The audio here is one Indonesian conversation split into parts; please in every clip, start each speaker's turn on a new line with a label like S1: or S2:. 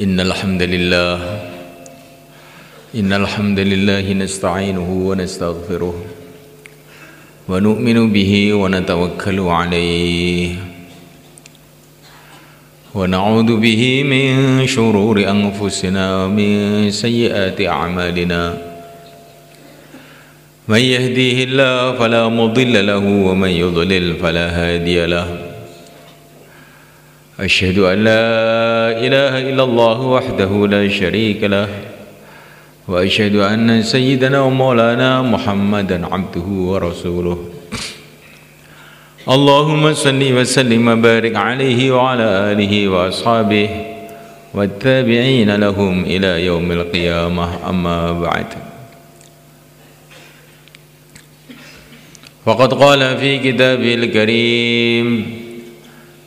S1: إن الحمد لله إن الحمد لله نستعينه ونستغفره ونؤمن به ونتوكل عليه ونعوذ به من شرور أنفسنا ومن سيئات أعمالنا. من يهديه الله فلا مضل له ومن يضلل فلا هادي له. أشهد أن لا إله إلا الله وحده لا شريك له وأشهد أن سيدنا ومولانا محمدا عبده ورسوله. اللهم صل وسلم وبارك عليه وعلى آله وأصحابه والتابعين لهم إلى يوم القيامة. أما بعد فقد قال في كتابه الكريم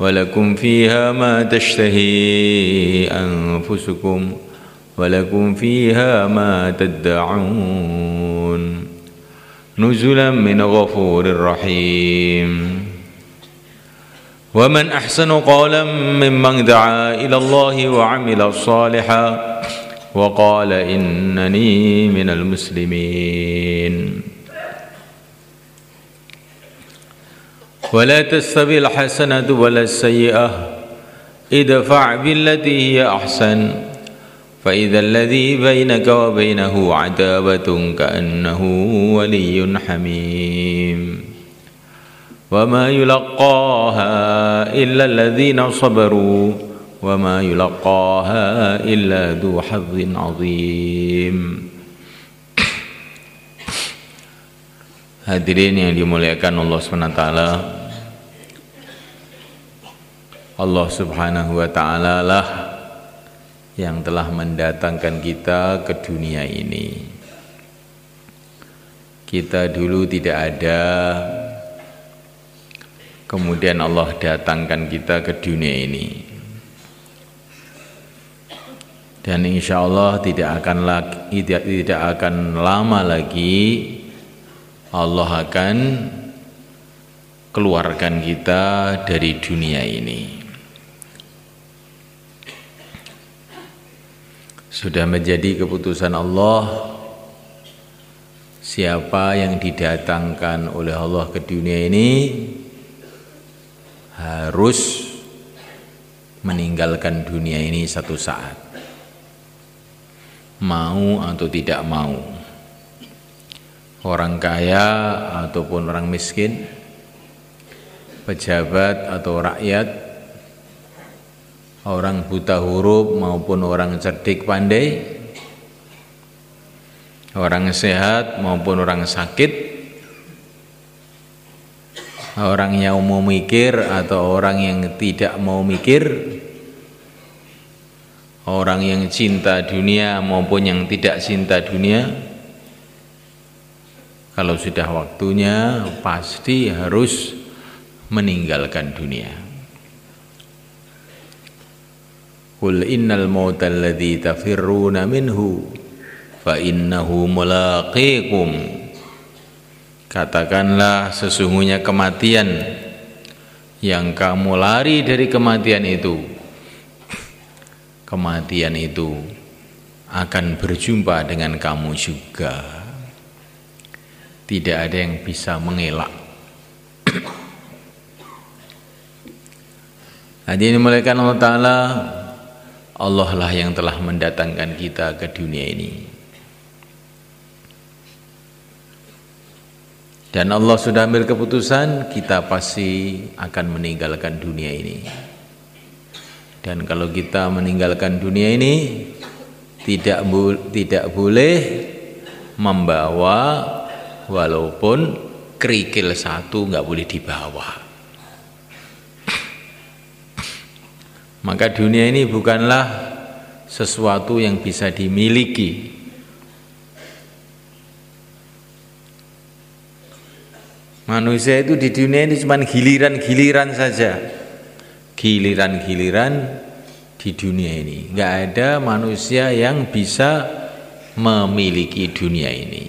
S1: ولكم فيها ما تشتهي أنفسكم ولكم فيها ما تدعون نزلا من غفور رحيم. ومن أحسن قولا ممن دعا إلى الله وعمل صالحا وقال إنني من المسلمين. ولا تستوي الحسنة ولا السيئة. ادفع بالتي هي أحسن. فإذا الذي بينك وبينه عداوة كأنه ولي حميم. وما يلقاها إلا الذين صبروا. وما يلقاها إلا ذو حظ عظيم. Hadirin yang dimuliakan Allah SWT Allah subhanahu wa ta'ala lah yang telah mendatangkan kita ke dunia ini. Kita dulu tidak ada. Kemudian Allah datangkan kita ke dunia ini. Dan insya Allah tidak akan lagi, tidak, tidak akan lama lagi Allah akan keluarkan kita dari dunia ini. Sudah menjadi keputusan Allah siapa yang didatangkan oleh Allah ke dunia ini harus meninggalkan dunia ini satu saat. Mau atau tidak mau orang kaya ataupun orang miskin, pejabat atau rakyat, orang buta huruf maupun orang cerdik pandai, orang sehat maupun orang sakit, orang yang mau mikir atau orang yang tidak mau mikir, orang yang cinta dunia maupun yang tidak cinta dunia, kalau sudah waktunya pasti harus meninggalkan dunia. Qul innal mauta alladhi tafirruna minhu fa innahu mulaqikum. Katakanlah sesungguhnya kematian yang kamu lari dari kematian itu kematian itu akan berjumpa dengan kamu juga tidak ada yang bisa mengelak. Hadirin mulaikan Allah Ta'ala Allah lah yang telah mendatangkan kita ke dunia ini Dan Allah sudah ambil keputusan Kita pasti akan meninggalkan dunia ini Dan kalau kita meninggalkan dunia ini Tidak, tidak boleh membawa walaupun kerikil satu nggak boleh dibawa. Maka dunia ini bukanlah sesuatu yang bisa dimiliki. Manusia itu di dunia ini cuma giliran-giliran saja. Giliran-giliran di dunia ini. Enggak ada manusia yang bisa memiliki dunia ini.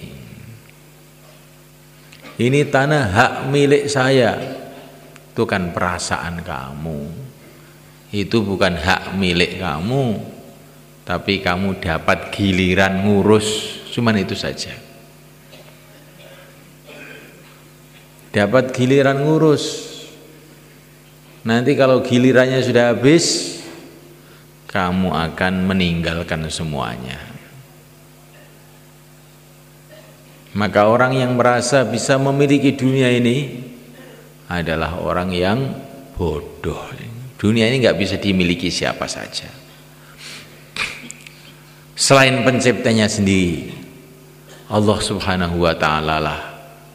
S1: Ini tanah hak milik saya. Itu kan perasaan kamu. Itu bukan hak milik kamu. Tapi kamu dapat giliran ngurus. Cuman itu saja. dapat giliran ngurus nanti kalau gilirannya sudah habis kamu akan meninggalkan semuanya maka orang yang merasa bisa memiliki dunia ini adalah orang yang bodoh dunia ini nggak bisa dimiliki siapa saja selain penciptanya sendiri Allah subhanahu wa ta'ala lah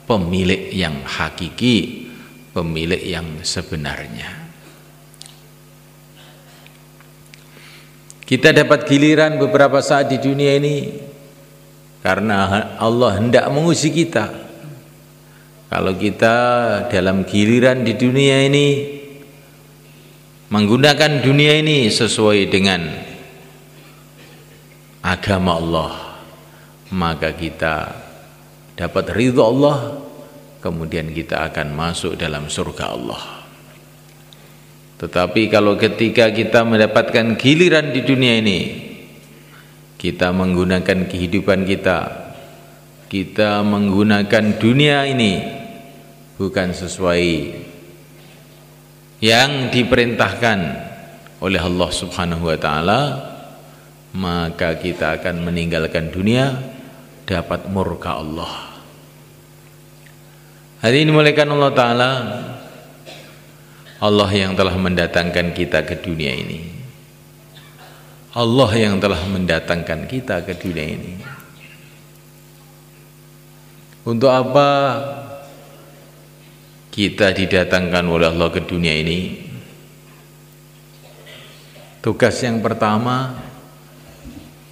S1: pemilik yang hakiki, pemilik yang sebenarnya. Kita dapat giliran beberapa saat di dunia ini karena Allah hendak menguji kita. Kalau kita dalam giliran di dunia ini menggunakan dunia ini sesuai dengan agama Allah, maka kita dapat ridho Allah kemudian kita akan masuk dalam surga Allah. Tetapi kalau ketika kita mendapatkan giliran di dunia ini kita menggunakan kehidupan kita kita menggunakan dunia ini bukan sesuai yang diperintahkan oleh Allah Subhanahu wa taala maka kita akan meninggalkan dunia dapat murka Allah. Hari ini mulaikan Allah Ta'ala Allah yang telah mendatangkan kita ke dunia ini. Allah yang telah mendatangkan kita ke dunia ini. Untuk apa kita didatangkan oleh Allah ke dunia ini Tugas yang pertama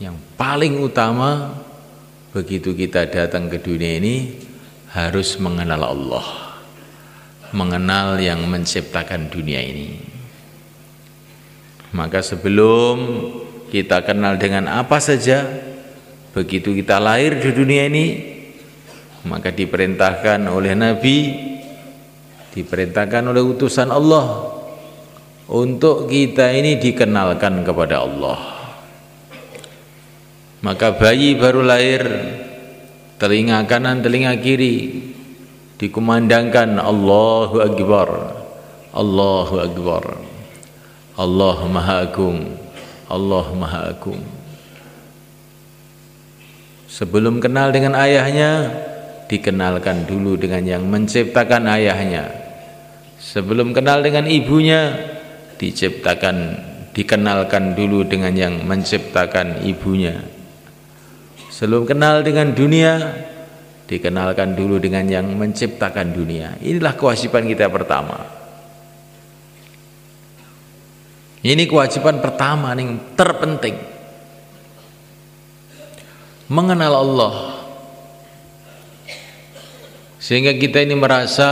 S1: Yang paling utama Begitu kita datang ke dunia ini harus mengenal Allah mengenal yang menciptakan dunia ini. Maka sebelum kita kenal dengan apa saja begitu kita lahir di dunia ini maka diperintahkan oleh Nabi diperintahkan oleh utusan Allah untuk kita ini dikenalkan kepada Allah. Maka bayi baru lahir telinga kanan telinga kiri dikumandangkan Allahu Akbar Allahu Akbar Allah Maha Agung Allah Maha Agung. Sebelum kenal dengan ayahnya dikenalkan dulu dengan yang menciptakan ayahnya sebelum kenal dengan ibunya diciptakan dikenalkan dulu dengan yang menciptakan ibunya Sebelum kenal dengan dunia, dikenalkan dulu dengan yang menciptakan dunia. Inilah kewajiban kita pertama. Ini kewajiban pertama yang terpenting. Mengenal Allah. Sehingga kita ini merasa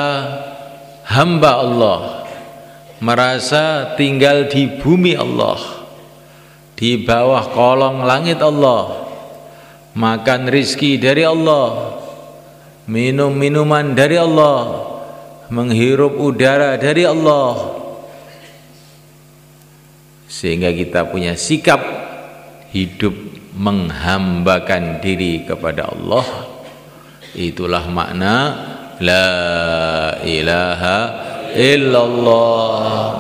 S1: hamba Allah. Merasa tinggal di bumi Allah. Di bawah kolong langit Allah makan rizki dari Allah minum minuman dari Allah menghirup udara dari Allah sehingga kita punya sikap hidup menghambakan diri kepada Allah itulah makna la ilaha illallah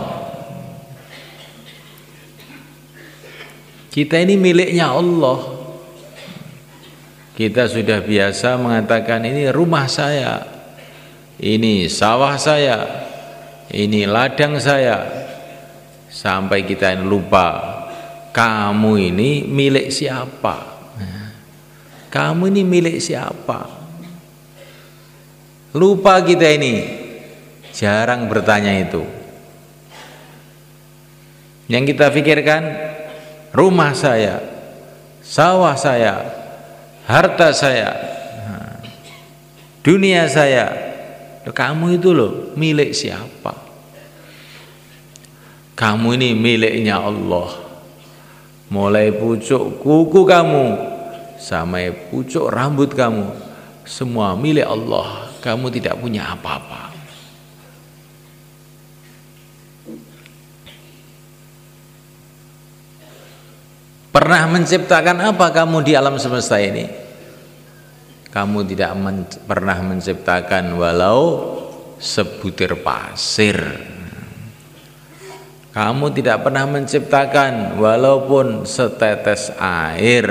S1: kita ini miliknya Allah kita sudah biasa mengatakan ini rumah saya, ini sawah saya, ini ladang saya. Sampai kita lupa kamu ini milik siapa? Kamu ini milik siapa? Lupa kita ini. Jarang bertanya itu. Yang kita pikirkan rumah saya, sawah saya, harta saya, dunia saya, Kamu itu loh milik siapa? Kamu ini miliknya Allah. Mulai pucuk kuku kamu sampai pucuk rambut kamu semua milik Allah. Kamu tidak punya apa-apa. Pernah menciptakan apa kamu di alam semesta ini? Kamu tidak men pernah menciptakan walau sebutir pasir. Kamu tidak pernah menciptakan walaupun setetes air.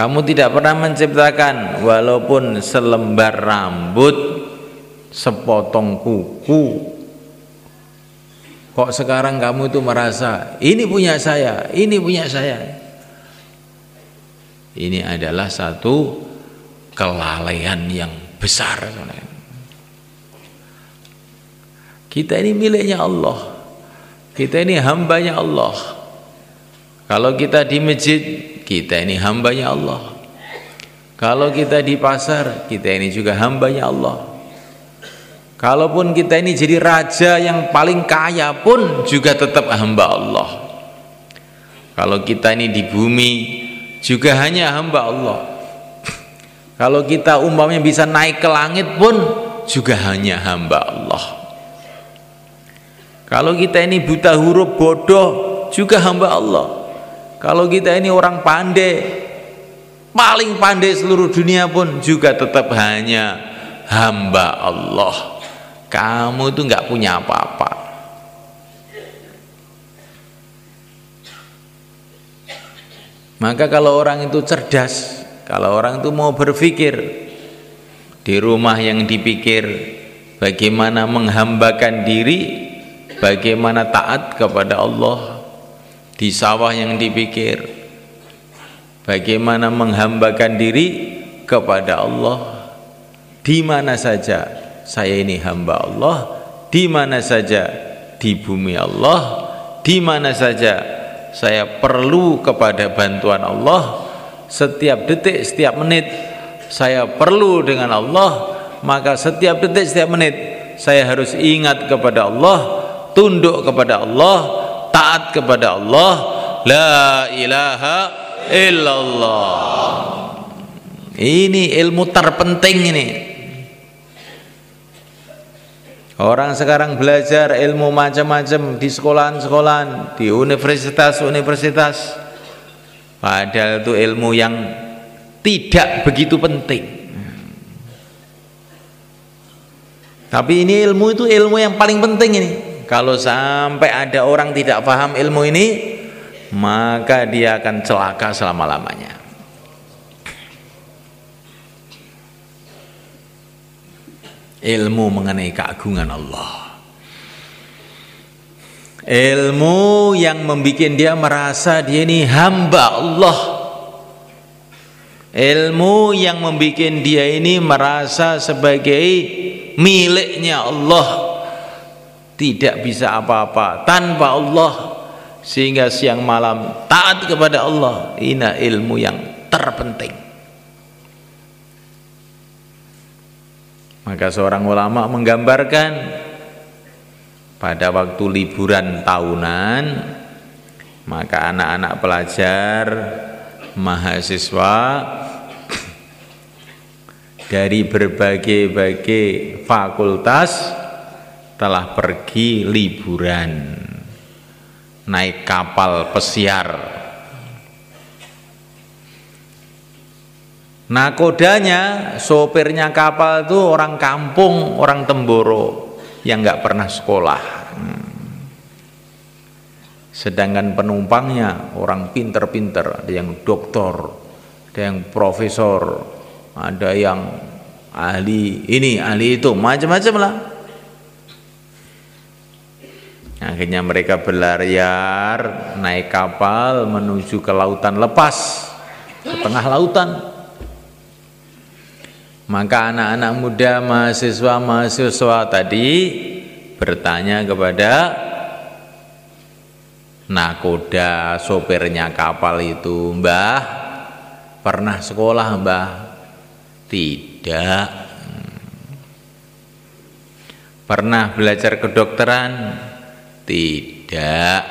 S1: Kamu tidak pernah menciptakan walaupun selembar rambut, sepotong kuku, Kok sekarang kamu itu merasa ini punya saya, ini punya saya. Ini adalah satu kelalaian yang besar. Kita ini miliknya Allah. Kita ini hambanya Allah. Kalau kita di masjid, kita ini hambanya Allah. Kalau kita di pasar, kita ini juga hambanya Allah. Kalaupun kita ini jadi raja yang paling kaya pun juga tetap hamba Allah. Kalau kita ini di bumi juga hanya hamba Allah. Kalau kita umpamanya bisa naik ke langit pun juga hanya hamba Allah. Kalau kita ini buta huruf bodoh juga hamba Allah. Kalau kita ini orang pandai paling pandai seluruh dunia pun juga tetap hanya hamba Allah. Kamu itu nggak punya apa-apa. Maka kalau orang itu cerdas kalau orang itu mau berpikir di rumah yang dipikir bagaimana menghambakan diri bagaimana taat kepada Allah di sawah yang dipikir. Bagaimana menghambakan diri kepada Allah. Di mana saja saya ini hamba Allah. Di mana saja di bumi Allah. Di mana saja saya perlu kepada bantuan Allah. Setiap detik setiap menit saya perlu dengan Allah. Maka setiap detik setiap menit saya harus ingat kepada Allah tunduk kepada Allah taat kepada Allah la ilaha illallah ini ilmu terpenting ini Orang sekarang belajar ilmu macam-macam di sekolahan-sekolahan, di universitas-universitas. Padahal itu ilmu yang tidak begitu penting. Tapi ini ilmu itu ilmu yang paling penting ini. Kalau sampai ada orang tidak paham ilmu ini, maka dia akan celaka selama-lamanya. ilmu mengenai keagungan Allah. Ilmu yang membuat dia merasa dia ini hamba Allah. Ilmu yang membuat dia ini merasa sebagai miliknya Allah tidak bisa apa-apa. Tanpa Allah sehingga siang malam taat kepada Allah ini ilmu yang terpenting. Maka seorang ulama menggambarkan pada waktu liburan tahunan maka anak-anak pelajar mahasiswa dari berbagai-bagai fakultas telah pergi liburan naik kapal pesiar Nakodanya, sopirnya kapal itu orang kampung, orang Temboro yang nggak pernah sekolah. Sedangkan penumpangnya orang pinter-pinter, ada yang doktor, ada yang profesor, ada yang ahli ini, ahli itu, macam-macam lah. Akhirnya mereka berlayar naik kapal menuju ke lautan lepas, ke tengah lautan maka anak-anak muda mahasiswa-mahasiswa tadi bertanya kepada nakoda sopirnya kapal itu, "Mbah, pernah sekolah, Mbah?" "Tidak." Pernah belajar kedokteran? Tidak.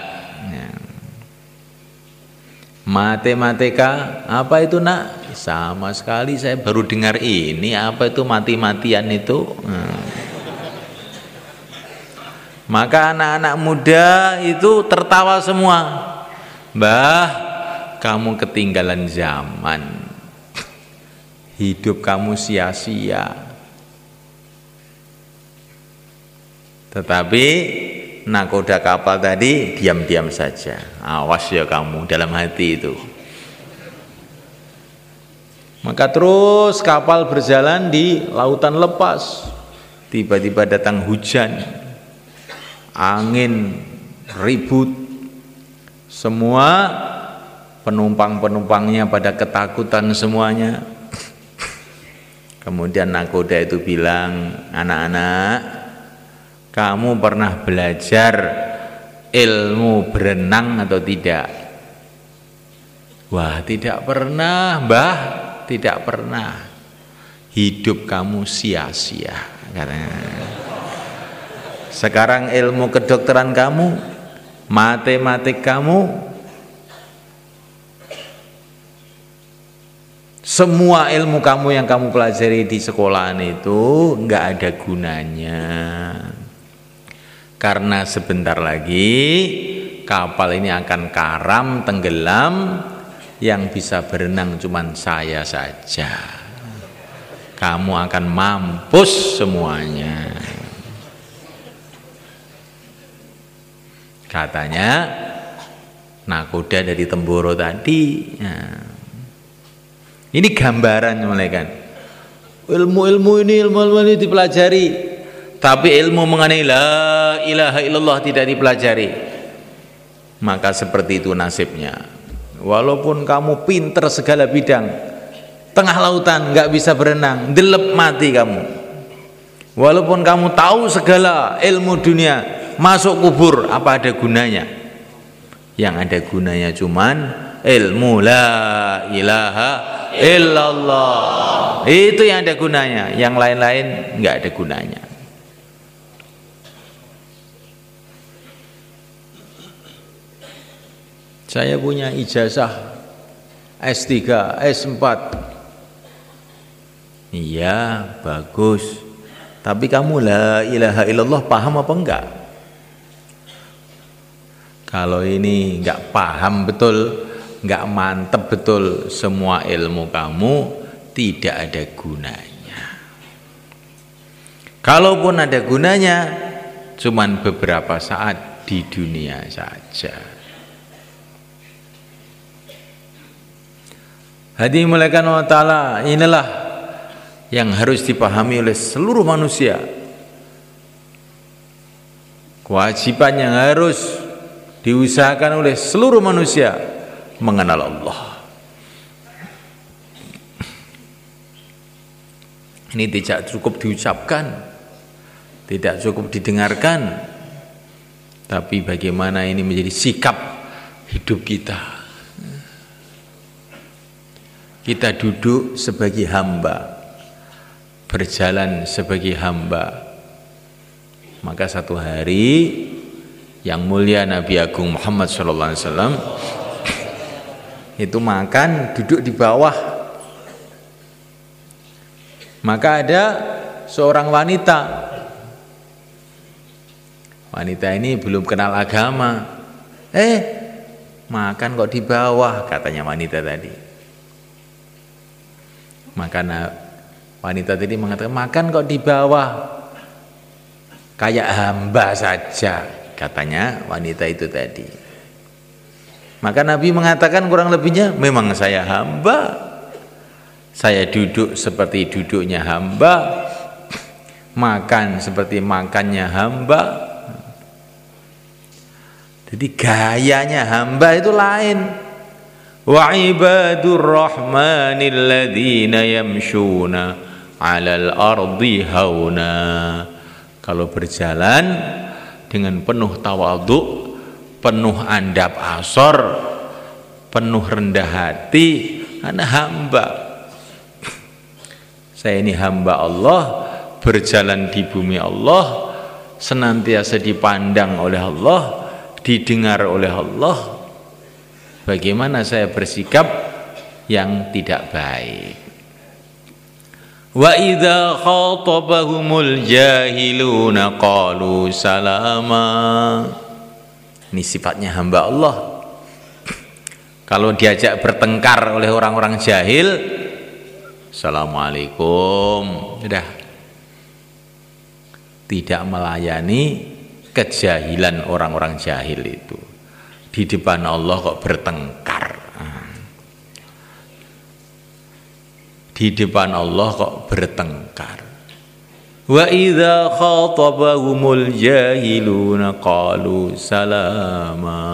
S1: Matematika apa itu nak? Sama sekali saya baru dengar ini apa itu mati-matian itu. Hmm. Maka anak-anak muda itu tertawa semua. Mbah, kamu ketinggalan zaman. Hidup kamu sia-sia. Tetapi nakoda kapal tadi diam-diam saja. Awas ya kamu dalam hati itu. Maka terus kapal berjalan di lautan lepas. Tiba-tiba datang hujan. Angin ribut. Semua penumpang-penumpangnya pada ketakutan semuanya. Kemudian nakoda itu bilang, anak-anak, kamu pernah belajar ilmu berenang atau tidak? Wah, tidak pernah, Mbah. Tidak pernah. Hidup kamu sia-sia katanya. Sekarang ilmu kedokteran kamu, matematik kamu, semua ilmu kamu yang kamu pelajari di sekolahan itu nggak ada gunanya. Karena sebentar lagi kapal ini akan karam, tenggelam, yang bisa berenang cuma saya saja. Kamu akan mampus semuanya. Katanya nakoda dari Temboro tadi. Ya. Ini gambaran mulai Ilmu-ilmu ini, ilmu-ilmu ini dipelajari tapi ilmu mengenai la ilaha illallah tidak dipelajari. Maka seperti itu nasibnya. Walaupun kamu pinter segala bidang tengah lautan nggak bisa berenang delep mati kamu. Walaupun kamu tahu segala ilmu dunia masuk kubur apa ada gunanya? Yang ada gunanya cuman ilmu la ilaha illallah. Itu yang ada gunanya yang lain-lain nggak ada gunanya Saya punya ijazah S3, S4. Iya, bagus. Tapi kamu la ilaha illallah paham apa enggak? Kalau ini enggak paham betul, enggak mantep betul semua ilmu kamu tidak ada gunanya. Kalaupun ada gunanya, cuman beberapa saat di dunia saja. Hadi malaikat wa ta'ala inilah yang harus dipahami oleh seluruh manusia. Kewajiban yang harus diusahakan oleh seluruh manusia mengenal Allah. Ini tidak cukup diucapkan, tidak cukup didengarkan, tapi bagaimana ini menjadi sikap hidup kita kita duduk sebagai hamba. Berjalan sebagai hamba. Maka satu hari yang mulia Nabi Agung Muhammad SAW itu makan duduk di bawah. Maka ada seorang wanita. Wanita ini belum kenal agama. Eh makan kok di bawah katanya wanita tadi maka wanita tadi mengatakan makan kok di bawah. Kayak hamba saja katanya wanita itu tadi. Maka Nabi mengatakan kurang lebihnya memang saya hamba. Saya duduk seperti duduknya hamba. Makan seperti makannya hamba. Jadi gayanya hamba itu lain ibadur rahmanil ladzina yamshuna 'alal ardi hauna. Kalau berjalan dengan penuh tawadhu penuh andap asor penuh rendah hati anak hamba. Saya ini hamba Allah berjalan di bumi Allah senantiasa dipandang oleh Allah, didengar oleh Allah, bagaimana saya bersikap yang tidak baik. Wa idza khatabahumul jahiluna qalu salama. Ini sifatnya hamba Allah. Kalau diajak bertengkar oleh orang-orang jahil, Assalamualaikum. Sudah. Tidak melayani kejahilan orang-orang jahil itu. Di depan Allah kok bertengkar. Di depan Allah kok bertengkar. Wa idza khatabahumul jahiluna qalu salama.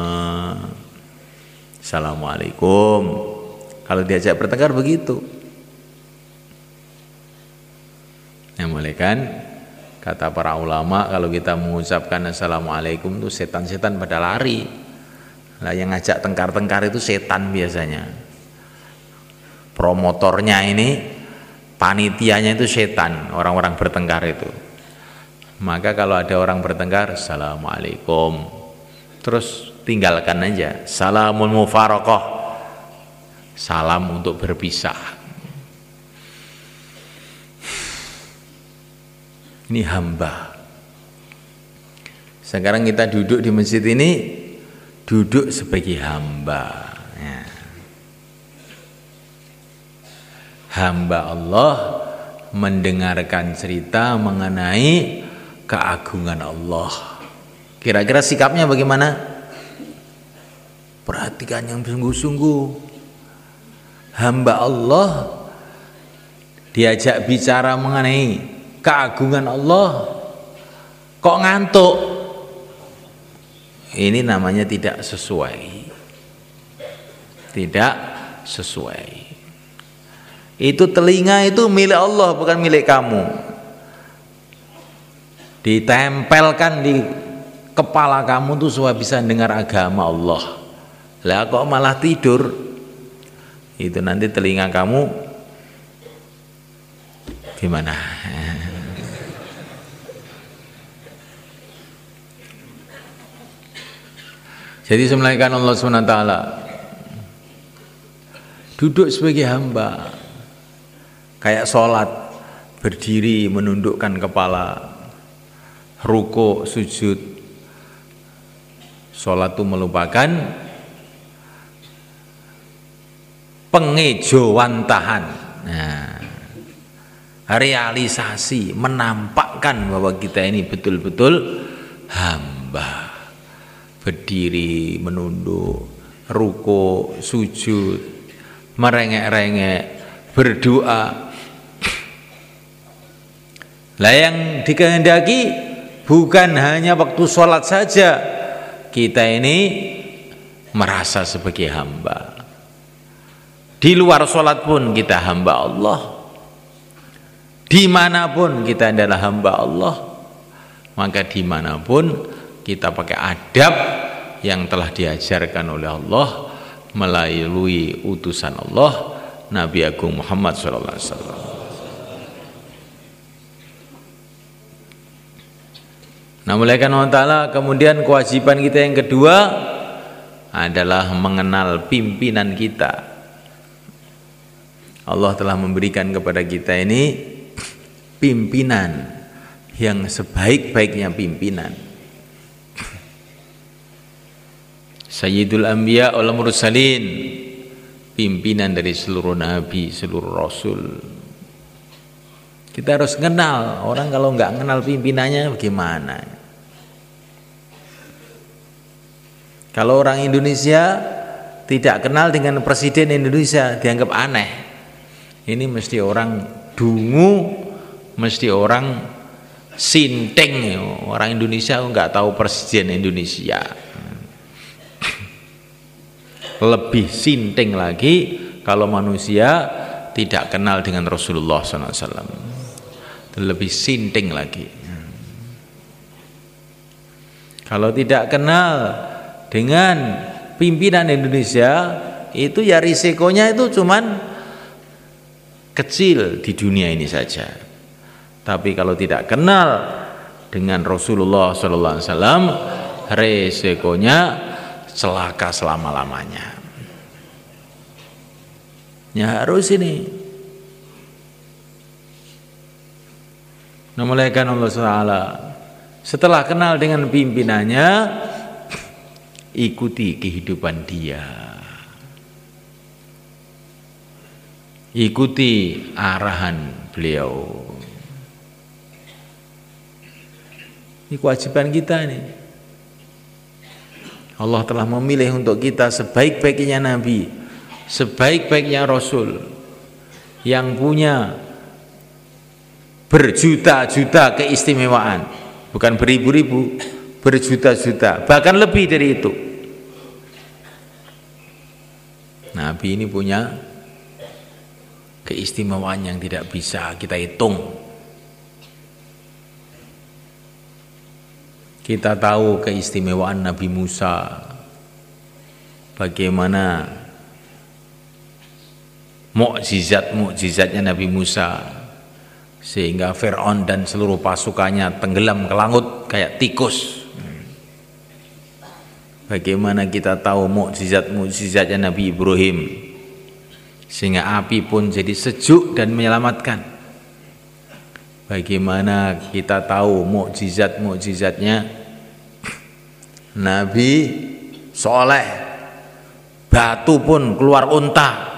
S1: Assalamualaikum. Kalau diajak bertengkar begitu. Yang mulai kan kata para ulama kalau kita mengucapkan assalamualaikum itu setan-setan pada lari. Lah yang ngajak tengkar-tengkar itu setan biasanya. Promotornya ini panitianya itu setan, orang-orang bertengkar itu. Maka kalau ada orang bertengkar, assalamualaikum. Terus tinggalkan aja salamun mufarokoh salam untuk berpisah ini hamba sekarang kita duduk di masjid ini duduk sebagai hamba ya. hamba Allah mendengarkan cerita mengenai keagungan Allah kira-kira sikapnya bagaimana Perhatikan yang sungguh-sungguh. Hamba Allah diajak bicara mengenai keagungan Allah kok ngantuk. Ini namanya tidak sesuai. Tidak sesuai. Itu telinga itu milik Allah bukan milik kamu. Ditempelkan di kepala kamu tuh supaya bisa dengar agama Allah lah kok malah tidur itu nanti telinga kamu gimana jadi semelainkan Allah SWT duduk sebagai hamba kayak sholat berdiri menundukkan kepala ruko sujud. Sholat itu melupakan pengejawantahan nah, realisasi menampakkan bahwa kita ini betul-betul hamba berdiri menunduk ruko sujud merengek-rengek berdoa lah yang dikehendaki bukan hanya waktu sholat saja kita ini merasa sebagai hamba di luar sholat pun kita hamba Allah. Di mana pun kita adalah hamba Allah. Maka di mana pun kita pakai adab yang telah diajarkan oleh Allah melalui utusan Allah Nabi Agung Muhammad SAW. Nah mulai Allah Ta'ala kemudian kewajiban kita yang kedua adalah mengenal pimpinan kita Allah telah memberikan kepada kita ini pimpinan yang sebaik-baiknya pimpinan. Sayyidul Anbiya wal Mursalin. Pimpinan dari seluruh nabi, seluruh rasul. Kita harus kenal, orang kalau nggak kenal pimpinannya bagaimana? Kalau orang Indonesia tidak kenal dengan presiden Indonesia dianggap aneh. Ini mesti orang dungu mesti orang sinteng orang Indonesia nggak tahu presiden Indonesia lebih sinteng lagi kalau manusia tidak kenal dengan Rasulullah SAW lebih sinteng lagi kalau tidak kenal dengan pimpinan Indonesia itu ya risikonya itu cuman kecil di dunia ini saja. Tapi kalau tidak kenal dengan Rasulullah wasallam resikonya celaka selama-lamanya. Ya harus ini. Namalakan Allah Taala setelah kenal dengan pimpinannya ikuti kehidupan dia. Ikuti arahan beliau. Ini kewajiban kita ini. Allah telah memilih untuk kita sebaik-baiknya Nabi, sebaik-baiknya Rasul yang punya berjuta-juta keistimewaan, bukan beribu-ribu, berjuta-juta, bahkan lebih dari itu. Nabi ini punya keistimewaan yang tidak bisa kita hitung. Kita tahu keistimewaan Nabi Musa Bagaimana Mukjizat-mukjizatnya Nabi Musa. Sehingga Fir'aun dan seluruh pasukannya tenggelam ke langit kayak tikus. Bagaimana kita tahu mukjizat-mukjizatnya Nabi Ibrahim? Sehingga api pun jadi sejuk dan menyelamatkan. Bagaimana kita tahu mukjizat-mukjizatnya Nabi soleh. Batu pun keluar unta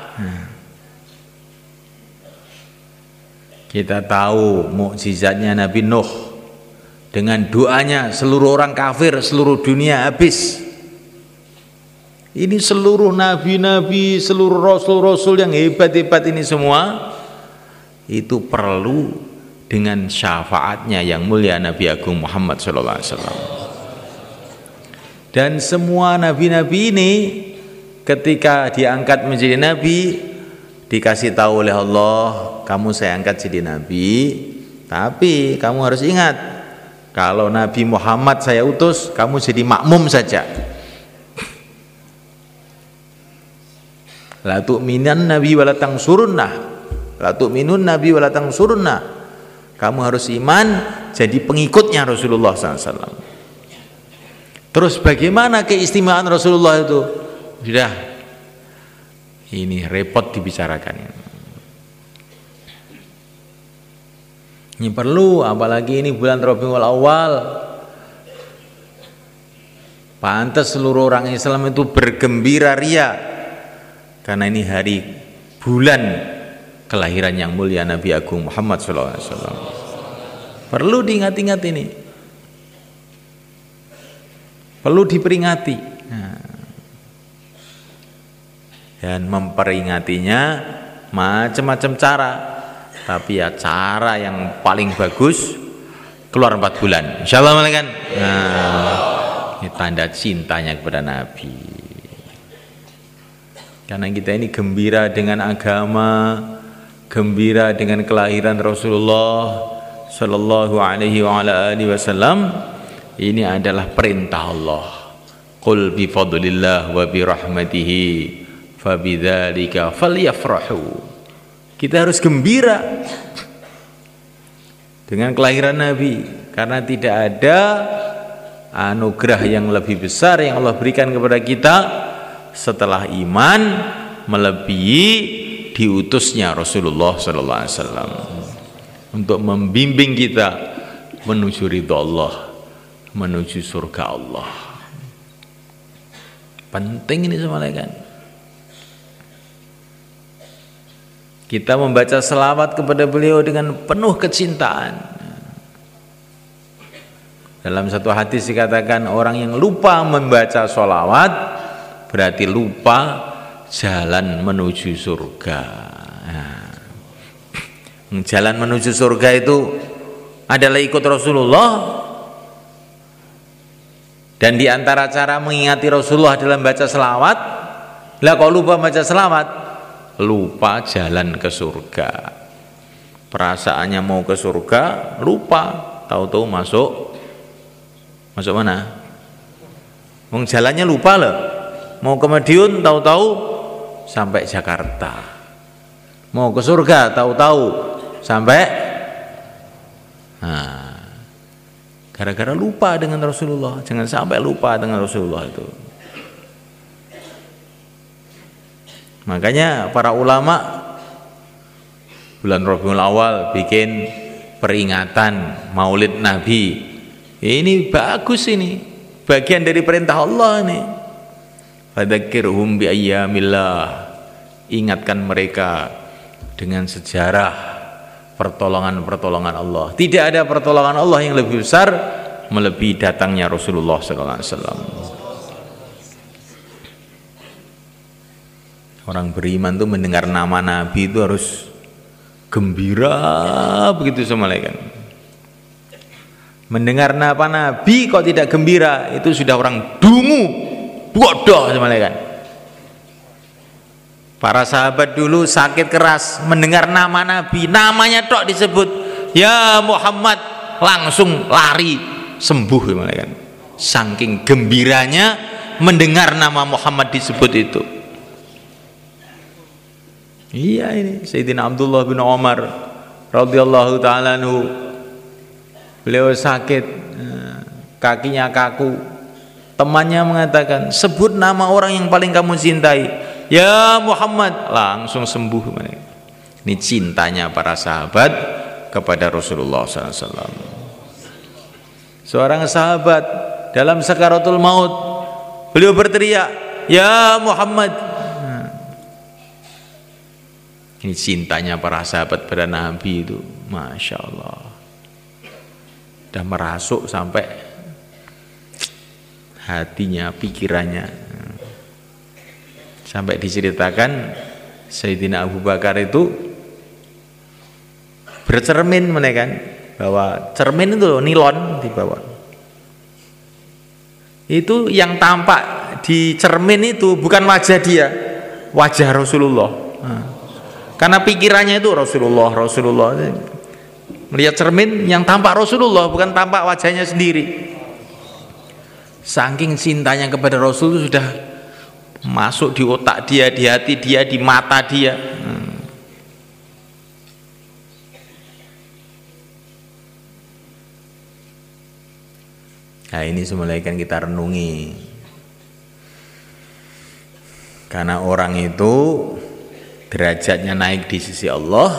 S1: kita tahu mukjizatnya Nabi Nuh dengan doanya seluruh orang kafir seluruh dunia habis ini seluruh nabi-nabi seluruh rasul-rasul yang hebat-hebat ini semua itu perlu dengan syafaatnya yang mulia Nabi Agung Muhammad wasallam. Dan semua nabi-nabi ini ketika diangkat menjadi nabi dikasih tahu oleh Allah, kamu saya angkat jadi nabi, tapi kamu harus ingat kalau Nabi Muhammad saya utus, kamu jadi makmum saja. La tu'minan nabi walatang surunnah. La tu'minun nabi walatang surunnah kamu harus iman jadi pengikutnya Rasulullah SAW. Terus bagaimana keistimewaan Rasulullah itu? Sudah, ini repot dibicarakan. Ini perlu, apalagi ini bulan Rabiul Awal. Pantas seluruh orang Islam itu bergembira ria karena ini hari bulan kelahiran yang mulia Nabi Agung Muhammad SAW. Perlu diingat-ingat ini. Perlu diperingati. Nah. Dan memperingatinya macam-macam cara. Tapi ya cara yang paling bagus keluar empat bulan. Insya Allah kan. Nah, ini tanda cintanya kepada Nabi. Karena kita ini gembira dengan agama, gembira dengan kelahiran Rasulullah sallallahu alaihi wa ala alihi wasallam ini adalah perintah Allah qul bi fadlillah wa bi rahmatihi fabidzalika falyafrahu kita harus gembira dengan kelahiran Nabi karena tidak ada anugerah yang lebih besar yang Allah berikan kepada kita setelah iman melebihi diutusnya Rasulullah wasallam untuk membimbing kita menuju ridha Allah, menuju surga Allah. Penting ini semua kan. Kita membaca selawat kepada beliau dengan penuh kecintaan. Dalam satu hadis dikatakan orang yang lupa membaca solawat berarti lupa jalan menuju surga. Nah, jalan menuju surga itu adalah ikut Rasulullah dan di antara cara mengingati Rasulullah dalam baca selawat lah kok lupa baca selawat lupa jalan ke surga. Perasaannya mau ke surga lupa. Tahu-tahu masuk. Masuk mana? Wong jalannya lupa loh. Mau ke Madiun tahu-tahu sampai Jakarta. Mau ke surga tahu-tahu sampai nah, gara-gara lupa dengan Rasulullah. Jangan sampai lupa dengan Rasulullah itu makanya para ulama bulan Rabiul Awal bikin peringatan Maulid Nabi ini bagus ini bagian dari perintah Allah nih fadzakirhum bi ayyamillah ingatkan mereka dengan sejarah pertolongan-pertolongan Allah. Tidak ada pertolongan Allah yang lebih besar melebihi datangnya Rasulullah sallallahu alaihi wasallam. Orang beriman itu mendengar nama Nabi itu harus gembira begitu sama kan. Mendengar nama Nabi kok tidak gembira itu sudah orang dungu, bodoh sama kan. Para sahabat dulu sakit keras mendengar nama Nabi, namanya tok disebut, ya Muhammad langsung lari sembuh kan. Saking gembiranya mendengar nama Muhammad disebut itu. Iya ini. Sayyidina Abdullah bin Umar radhiyallahu taala Beliau sakit, eh, kakinya kaku. Temannya mengatakan, "Sebut nama orang yang paling kamu cintai." ya Muhammad. Langsung sembuh ini cintanya para sahabat kepada Rasulullah SAW seorang sahabat dalam sakaratul maut beliau berteriak ya Muhammad ini cintanya para sahabat pada Nabi itu. Masya Allah. Sudah merasuk sampai hatinya, pikirannya. Sampai diceritakan Sayyidina Abu Bakar itu bercermin menekan bahwa cermin itu nilon di bawah. Itu yang tampak di cermin itu bukan wajah dia wajah Rasulullah. Nah, karena pikirannya itu Rasulullah Rasulullah melihat cermin yang tampak Rasulullah bukan tampak wajahnya sendiri saking cintanya kepada Rasul itu sudah masuk di otak dia, di hati dia, di mata dia. Hmm. Nah ini semula kan kita renungi Karena orang itu derajatnya naik di sisi Allah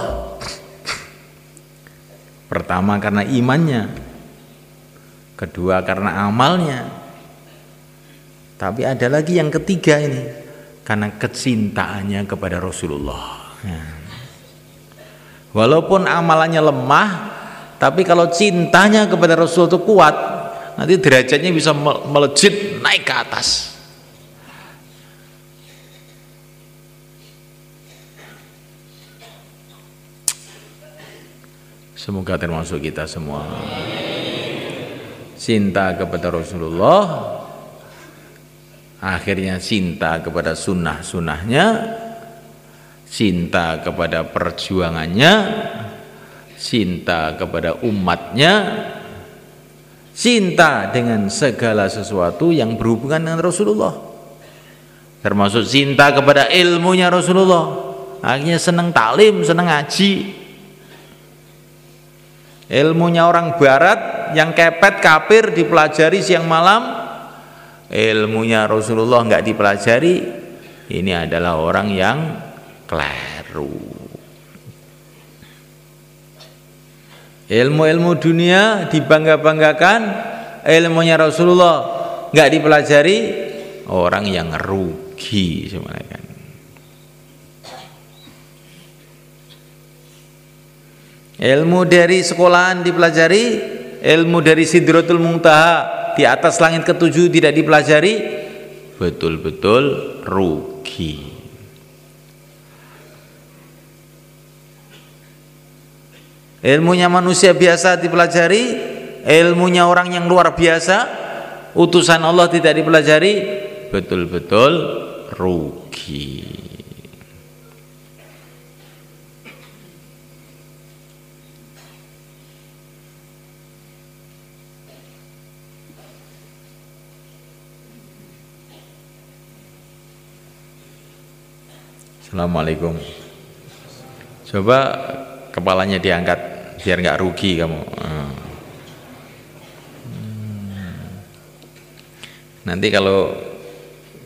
S1: Pertama karena imannya Kedua karena amalnya tapi ada lagi yang ketiga ini karena kecintaannya kepada Rasulullah. Ya. Walaupun amalannya lemah, tapi kalau cintanya kepada Rasul itu kuat, nanti derajatnya bisa melejit naik ke atas. Semoga termasuk kita semua. Cinta kepada Rasulullah akhirnya cinta kepada sunnah-sunnahnya cinta kepada perjuangannya cinta kepada umatnya cinta dengan segala sesuatu yang berhubungan dengan Rasulullah. Termasuk cinta kepada ilmunya Rasulullah. Akhirnya senang taklim, senang ngaji ilmunya orang barat yang kepet kafir dipelajari siang malam. Ilmunya Rasulullah nggak dipelajari ini adalah orang yang keliru. Ilmu-ilmu dunia dibangga-banggakan ilmunya Rasulullah nggak dipelajari orang yang rugi sebenarnya ilmu dari sekolahan dipelajari ilmu dari Sidratul Muntaha di atas langit ketujuh tidak dipelajari betul-betul rugi. Ilmunya manusia biasa dipelajari ilmunya orang yang luar biasa utusan Allah tidak dipelajari betul-betul rugi Assalamualaikum. Coba kepalanya diangkat biar nggak rugi kamu. Hmm. Nanti kalau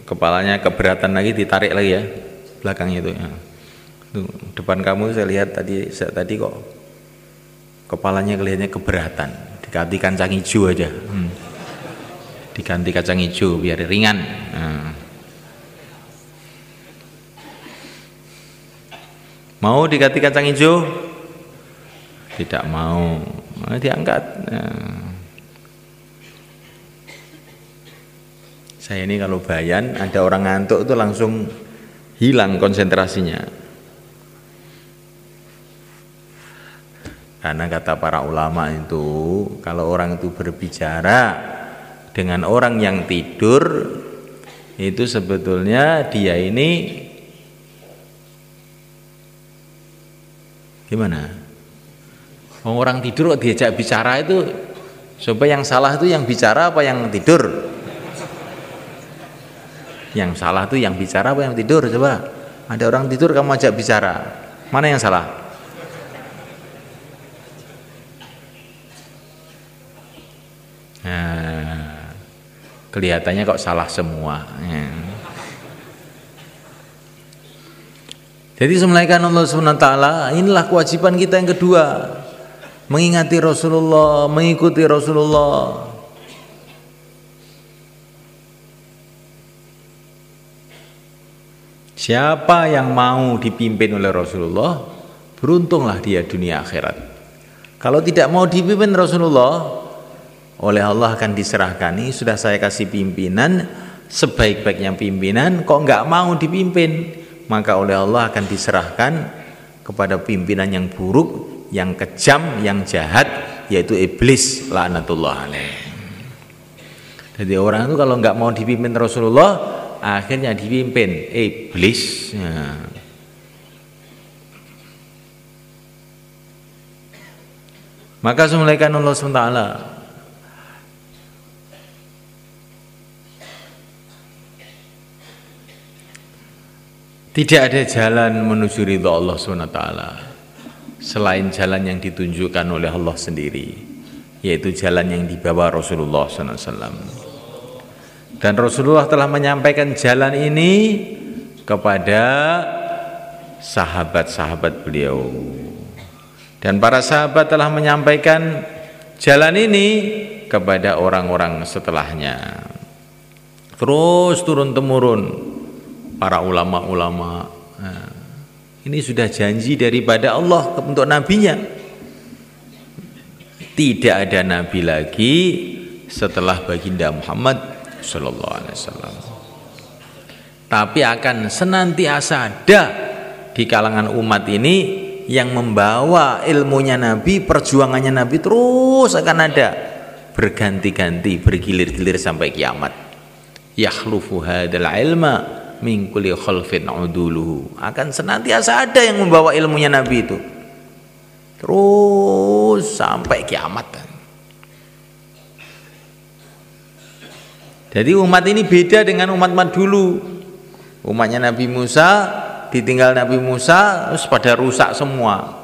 S1: kepalanya keberatan lagi ditarik lagi ya belakangnya itu ya. Tuh, depan kamu saya lihat tadi saya, tadi kok kepalanya kelihatannya keberatan diganti kancang hijau aja hmm. diganti kacang hijau biar ringan nah. Mau diganti kacang hijau? Tidak mau. Nah, diangkat? Nah. saya ini kalau bayan ada orang ngantuk itu langsung hilang konsentrasinya. Karena kata para ulama itu kalau orang itu berbicara dengan orang yang tidur itu sebetulnya dia ini gimana? Orang tidur kok diajak bicara itu supaya yang salah itu yang bicara apa yang tidur? Yang salah tuh yang bicara apa yang tidur? Coba ada orang tidur kamu ajak bicara. Mana yang salah? Nah, kelihatannya kok salah semua ya. Jadi semulaikan Allah SWT inilah kewajiban kita yang kedua mengingati Rasulullah mengikuti Rasulullah Siapa yang mau dipimpin oleh Rasulullah, beruntunglah dia dunia akhirat. Kalau tidak mau dipimpin Rasulullah, oleh Allah akan diserahkan. Ini sudah saya kasih pimpinan, sebaik-baiknya pimpinan, kok nggak mau dipimpin, maka oleh Allah akan diserahkan kepada pimpinan yang buruk, yang kejam, yang jahat, yaitu iblis laknatullah alaih. Jadi orang itu kalau nggak mau dipimpin Rasulullah, akhirnya dipimpin iblis ya. maka semulaikan Allah SWT tidak ada jalan menuju ridha Allah SWT selain jalan yang ditunjukkan oleh Allah sendiri yaitu jalan yang dibawa Rasulullah SAW dan Rasulullah telah menyampaikan jalan ini kepada sahabat-sahabat beliau. Dan para sahabat telah menyampaikan jalan ini kepada orang-orang setelahnya. Terus turun temurun para ulama-ulama. Nah, ini sudah janji daripada Allah untuk nabinya. Tidak ada nabi lagi setelah baginda Muhammad Sallallahu Alaihi Wasallam. Tapi akan senantiasa ada di kalangan umat ini yang membawa ilmunya Nabi, perjuangannya Nabi terus akan ada berganti-ganti, bergilir-gilir sampai kiamat. Yakhlufu hadal ilma min kulli khalfin uduluhu. Akan senantiasa ada yang membawa ilmunya Nabi itu. Terus sampai kiamat. Jadi umat ini beda dengan umat-umat dulu. Umatnya Nabi Musa ditinggal Nabi Musa terus pada rusak semua.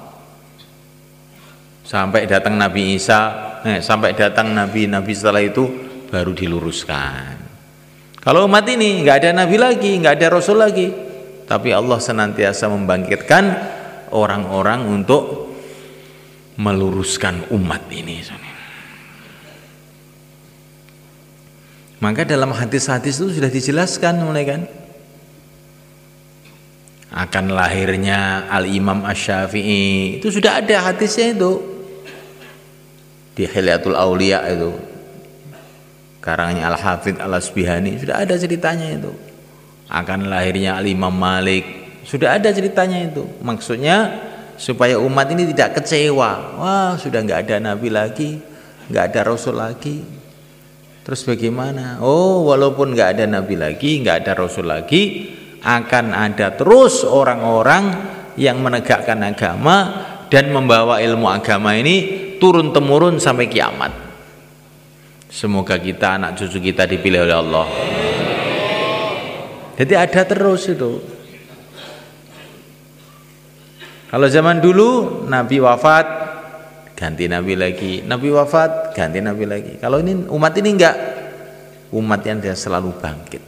S1: Sampai datang Nabi Isa, eh, sampai datang Nabi-Nabi setelah itu baru diluruskan. Kalau umat ini nggak ada Nabi lagi, nggak ada Rasul lagi, tapi Allah senantiasa membangkitkan orang-orang untuk meluruskan umat ini. Maka dalam hadis-hadis itu sudah dijelaskan mulai kan? Akan lahirnya Al Imam Asy-Syafi'i. Itu sudah ada hadisnya itu. Di Hilyatul Aulia itu karangnya Al Hafidh Al Asbihani sudah ada ceritanya itu akan lahirnya Al Imam Malik sudah ada ceritanya itu maksudnya supaya umat ini tidak kecewa wah sudah nggak ada nabi lagi nggak ada rasul lagi Terus bagaimana? Oh, walaupun nggak ada nabi lagi, nggak ada rasul lagi, akan ada terus orang-orang yang menegakkan agama dan membawa ilmu agama ini turun temurun sampai kiamat. Semoga kita anak cucu kita dipilih oleh Allah. Jadi ada terus itu. Kalau zaman dulu Nabi wafat ganti nabi lagi nabi wafat ganti nabi lagi kalau ini umat ini enggak umat yang dia selalu bangkit.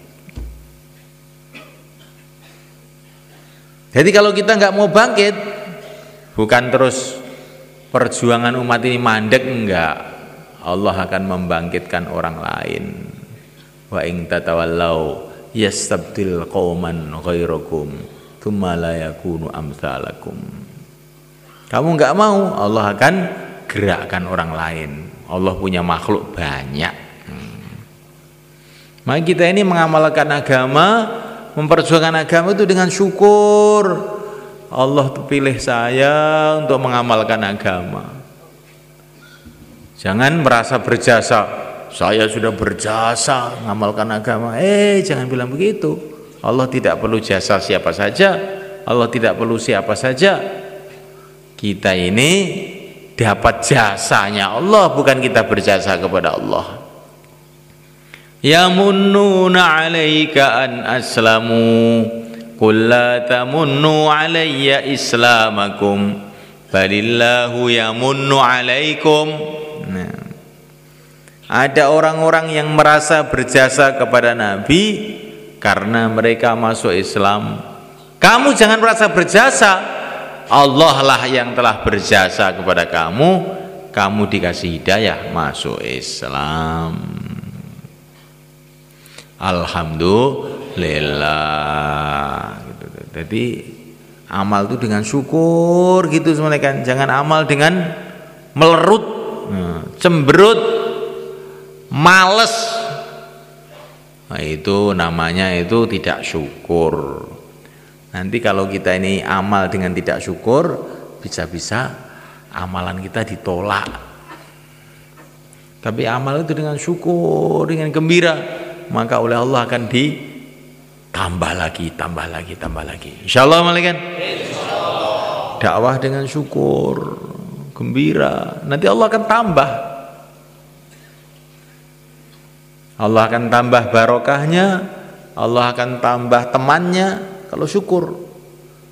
S1: Jadi kalau kita nggak mau bangkit, bukan terus perjuangan umat ini mandek enggak. Allah akan membangkitkan orang lain. Wa ing tatawallau yastabdil qauman ghairakum tsumma la yakunu amsalakum. Kamu enggak mau, Allah akan gerakkan orang lain. Allah punya makhluk banyak. Hmm. Maka kita ini mengamalkan agama, memperjuangkan agama itu dengan syukur. Allah pilih saya untuk mengamalkan agama. Jangan merasa berjasa. Saya sudah berjasa mengamalkan agama. Eh, jangan bilang begitu. Allah tidak perlu jasa siapa saja. Allah tidak perlu siapa saja. Kita ini dapat jasanya Allah bukan kita berjasa kepada Allah. Yamunnuna 'alaika an aslamu Qul la tamunnu alayya islamakum balillahu yamunnu alaikum. Ada orang-orang yang merasa berjasa kepada Nabi karena mereka masuk Islam. Kamu jangan merasa berjasa. Allah lah yang telah berjasa kepada kamu. Kamu dikasih hidayah masuk Islam. Alhamdulillah lillah gitu. Jadi amal itu dengan syukur gitu semuanya kan. Jangan amal dengan melerut, nah, cemberut, males. Nah, itu namanya itu tidak syukur. Nanti kalau kita ini amal dengan tidak syukur, bisa-bisa amalan kita ditolak. Tapi amal itu dengan syukur, dengan gembira, maka oleh Allah akan di tambah lagi, tambah lagi, tambah lagi. Insya Allah malaikat. Dakwah dengan syukur, gembira. Nanti Allah akan tambah. Allah akan tambah barokahnya, Allah akan tambah temannya kalau syukur.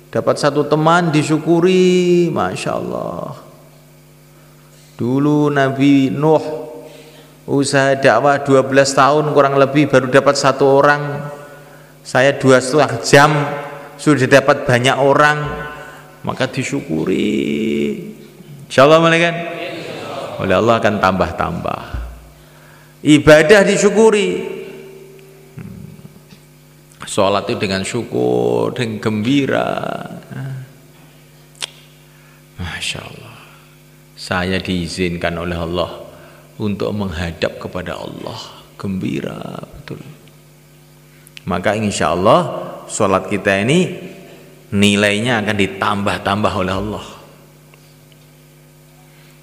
S1: Dapat satu teman disyukuri, masya Allah. Dulu Nabi Nuh usaha dakwah 12 tahun kurang lebih baru dapat satu orang saya dua setengah jam sudah dapat banyak orang maka disyukuri insya Allah malaikat oleh Allah akan tambah-tambah ibadah disyukuri. Sholat itu dengan syukur dengan gembira. Masya Allah saya diizinkan oleh Allah untuk menghadap kepada Allah. Gembira betul. Maka insya Allah sholat kita ini nilainya akan ditambah-tambah oleh Allah.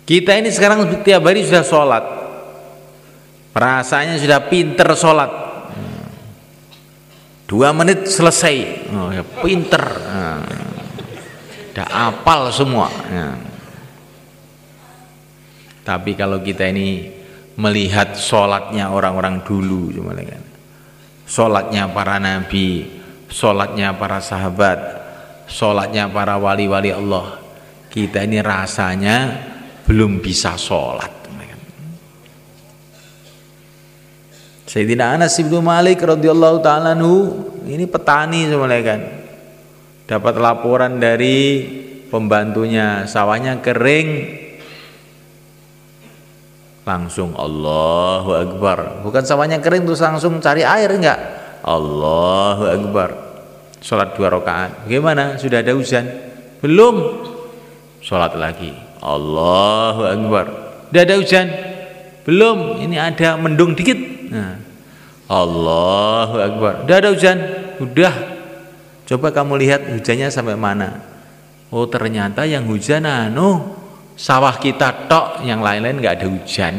S1: Kita ini sekarang setiap hari sudah sholat rasanya sudah pinter sholat. Dua menit selesai. Oh, ya, pinter. Udah apal semua. Ya. tapi kalau kita ini melihat sholatnya orang-orang dulu cuma kan sholatnya para nabi sholatnya para sahabat sholatnya para wali-wali Allah kita ini rasanya belum bisa sholat Sayyidina Anas bin Malik radhiyallahu taala ini petani semuanya kan. Dapat laporan dari pembantunya sawahnya kering. Langsung Allahu Akbar. Bukan sawahnya kering terus langsung cari air enggak? Allahu Akbar. Sholat dua rakaat. Bagaimana? Sudah ada hujan belum. Sholat lagi. Allahu Akbar. Sudah ada hujan belum. Ini ada mendung dikit nah. Allahu Akbar. Sudah ada hujan? Sudah coba kamu lihat hujannya sampai mana. Oh ternyata yang hujan anu sawah kita tok yang lain-lain nggak ada hujan.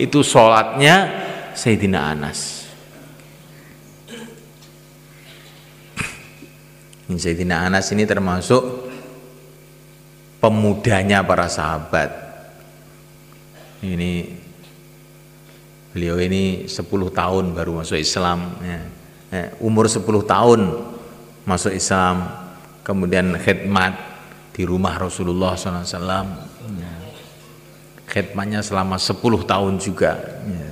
S1: Itu sholatnya Sayyidina Anas. Sayyidina Anas ini termasuk pemudanya para sahabat. Ini beliau ini 10 tahun baru masuk Islam ya. Eh, umur 10 tahun masuk Islam kemudian khidmat di rumah Rasulullah SAW ya. khidmatnya selama 10 tahun juga ya.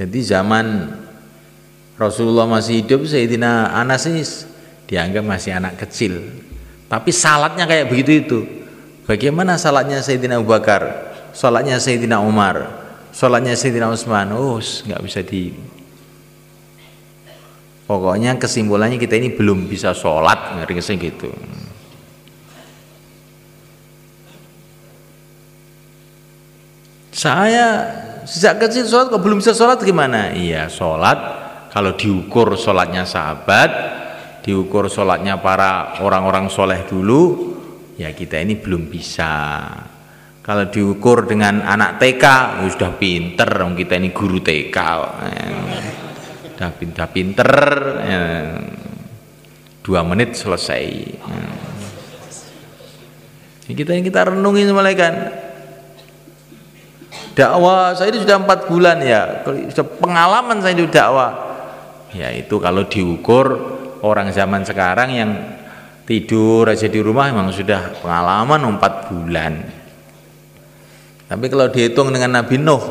S1: Jadi zaman Rasulullah masih hidup Sayyidina Anas ini dianggap masih anak kecil. Tapi salatnya kayak begitu itu. Bagaimana salatnya Sayyidina Abu Bakar? Salatnya Sayyidina Umar? Salatnya Sayyidina Utsman? Oh, nggak bisa di Pokoknya kesimpulannya kita ini belum bisa sholat, ngerti gitu. Saya sejak kecil sholat kok belum bisa sholat gimana? Iya sholat kalau diukur sholatnya sahabat, diukur sholatnya para orang-orang soleh dulu, ya kita ini belum bisa. Kalau diukur dengan anak TK, ya sudah pinter, kita ini guru TK udah pinter pinter ya. dua menit selesai. Ya. kita yang kita renungi malaikat dakwah saya itu sudah empat bulan ya. Sudah pengalaman saya itu dakwah. Ya itu kalau diukur orang zaman sekarang yang tidur aja di rumah memang sudah pengalaman empat bulan tapi kalau dihitung dengan Nabi Nuh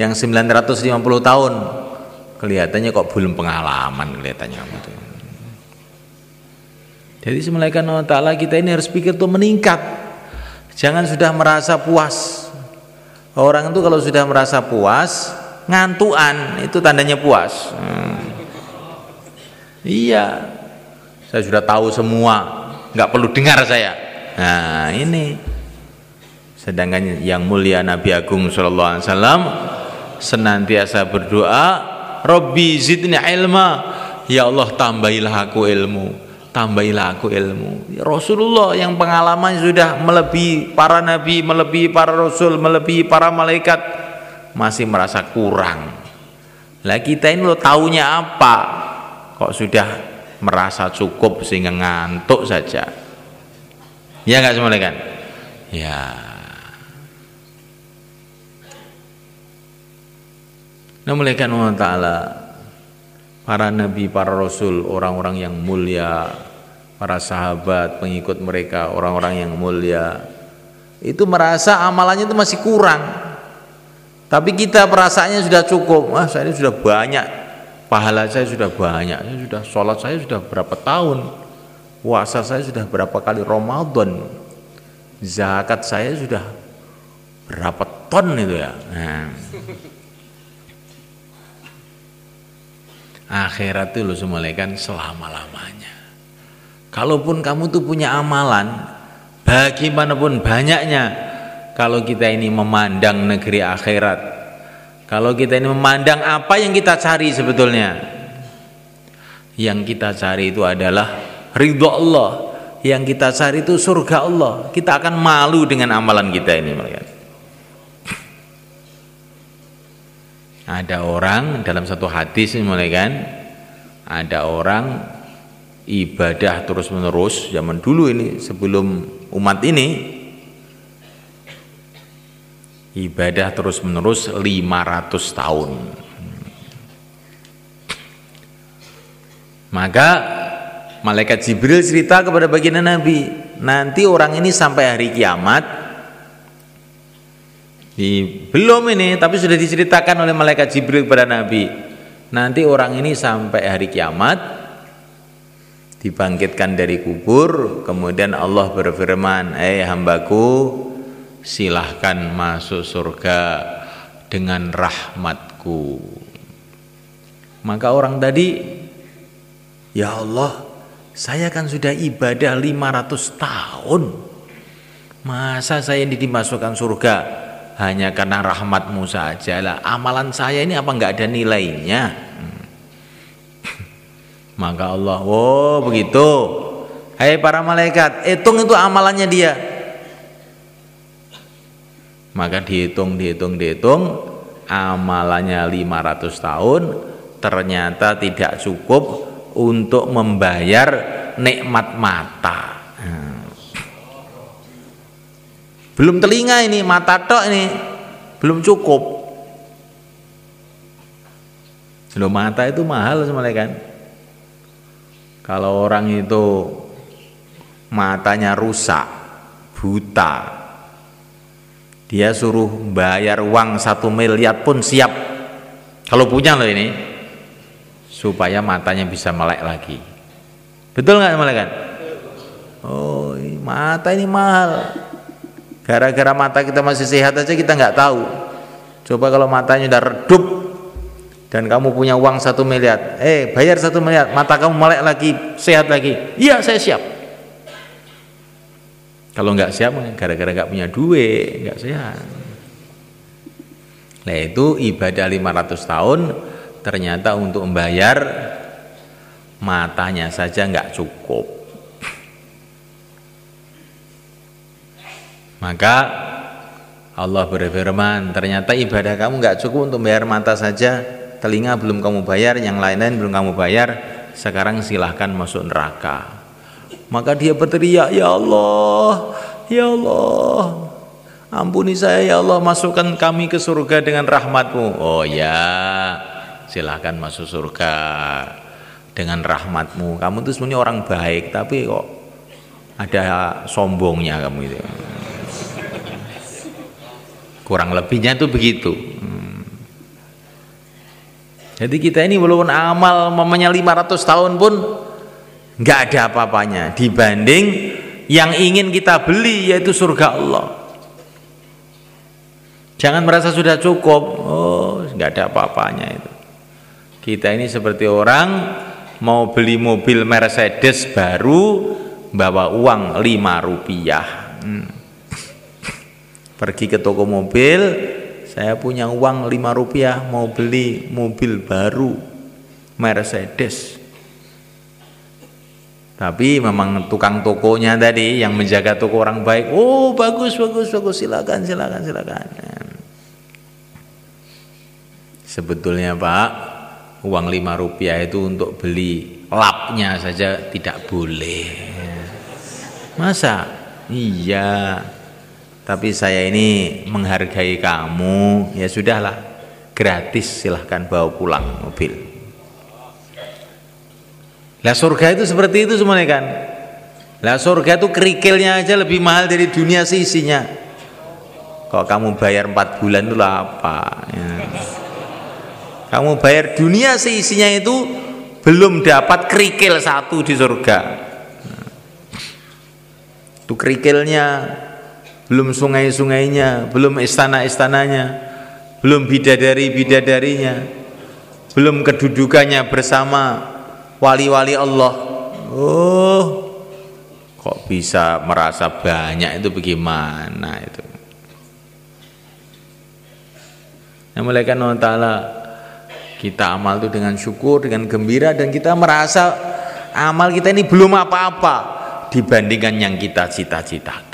S1: yang 950 tahun kelihatannya kok belum pengalaman kelihatannya. Jadi semalaika Allah Ta'ala kita ini harus pikir tuh meningkat. Jangan sudah merasa puas. Orang itu kalau sudah merasa puas Ngantuan itu tandanya puas. Hmm. Iya. Saya sudah tahu semua. Nggak perlu dengar saya. Nah ini Sedangkan yang mulia Nabi Agung Sallallahu Alaihi Wasallam Senantiasa berdoa Robbi zidni ilma. Ya Allah tambahilah aku ilmu tambahilah aku ilmu. Rasulullah yang pengalaman sudah melebihi para nabi melebihi para rasul melebihi para malaikat masih merasa kurang. Lah kita ini lo taunya apa? Kok sudah merasa cukup sehingga ngantuk saja? Ya nggak semua kan ya Malaikat Allah Ta'ala Para nabi, para rasul, orang-orang yang mulia Para sahabat, pengikut mereka, orang-orang yang mulia Itu merasa amalannya itu masih kurang. Tapi kita perasaannya sudah cukup. Wah saya ini sudah banyak. Pahala saya sudah banyak. Saya sudah sholat saya sudah berapa tahun? Puasa saya sudah berapa kali? Ramadan. Zakat saya sudah berapa ton itu ya? Nah. Akhirat itu lo semalekan selama-lamanya. Kalaupun kamu tuh punya amalan bagaimanapun banyaknya kalau kita ini memandang negeri akhirat kalau kita ini memandang apa yang kita cari sebetulnya yang kita cari itu adalah ridho Allah yang kita cari itu surga Allah kita akan malu dengan amalan kita ini melihat ada orang dalam satu hadis mulai kan ada orang ibadah terus menerus zaman dulu ini sebelum umat ini ibadah terus menerus 500 tahun. Maka malaikat Jibril cerita kepada baginda Nabi nanti orang ini sampai hari kiamat di, belum ini, tapi sudah diceritakan oleh malaikat Jibril kepada Nabi. Nanti orang ini sampai hari kiamat dibangkitkan dari kubur, kemudian Allah berfirman, "Eh hambaku, silahkan masuk surga dengan rahmatku." Maka orang tadi, "Ya Allah, saya kan sudah ibadah 500 tahun. Masa saya ini dimasukkan surga?" Hanya karena rahmatmu saja lah. Amalan saya ini apa nggak ada nilainya? Hmm. maka Allah oh begitu. Hai para malaikat hitung itu amalannya dia. Maka dihitung dihitung dihitung amalannya 500 tahun ternyata tidak cukup untuk membayar nikmat mata Belum telinga ini, mata tok ini belum cukup. Loh mata itu mahal sebenarnya kan. Kalau orang itu matanya rusak, buta, dia suruh bayar uang satu miliar pun siap Kalau punya loh ini, supaya matanya bisa melek lagi. Betul nggak malaikat? Oh, mata ini mahal. Gara-gara mata kita masih sehat aja kita nggak tahu. Coba kalau matanya udah redup dan kamu punya uang satu miliar, eh bayar satu miliar, mata kamu melek lagi, sehat lagi. Iya saya siap. Kalau nggak siap, gara-gara nggak punya duit, nggak sehat. Nah itu ibadah 500 tahun ternyata untuk membayar matanya saja nggak cukup. Maka Allah berfirman, ternyata ibadah kamu nggak cukup untuk bayar mata saja, telinga belum kamu bayar, yang lain-lain belum kamu bayar, sekarang silahkan masuk neraka. Maka dia berteriak, Ya Allah, Ya Allah, Ampuni saya ya Allah masukkan kami ke surga dengan rahmatmu. Oh ya silahkan masuk surga dengan rahmatmu. Kamu itu sebenarnya orang baik tapi kok ada sombongnya kamu itu Kurang lebihnya itu begitu hmm. Jadi kita ini walaupun amal mamanya 500 tahun pun nggak ada apa-apanya dibanding yang ingin kita beli yaitu surga Allah Jangan merasa sudah cukup. Oh, nggak ada apa-apanya itu. Kita ini seperti orang mau beli mobil Mercedes baru bawa uang 5 rupiah. Hmm. Pergi ke toko mobil, saya punya uang 5 rupiah mau beli mobil baru Mercedes. Tapi memang tukang tokonya tadi yang menjaga toko orang baik, oh bagus bagus bagus silakan silakan silakan. Sebetulnya Pak, uang lima rupiah itu untuk beli lapnya saja tidak boleh. Masa? Iya. Tapi saya ini menghargai kamu, ya sudahlah. Gratis silahkan bawa pulang mobil. Lah surga itu seperti itu semuanya kan. Lah surga itu kerikilnya aja lebih mahal dari dunia seisinya. Kok kamu bayar empat bulan itu apa? Ya kamu bayar dunia seisinya itu belum dapat kerikil satu di surga itu kerikilnya belum sungai-sungainya belum istana-istananya belum bidadari-bidadarinya belum kedudukannya bersama wali-wali Allah oh kok bisa merasa banyak itu bagaimana itu yang mulai kan Allah Ta'ala kita amal itu dengan syukur, dengan gembira dan kita merasa amal kita ini belum apa-apa dibandingkan yang kita cita-citakan.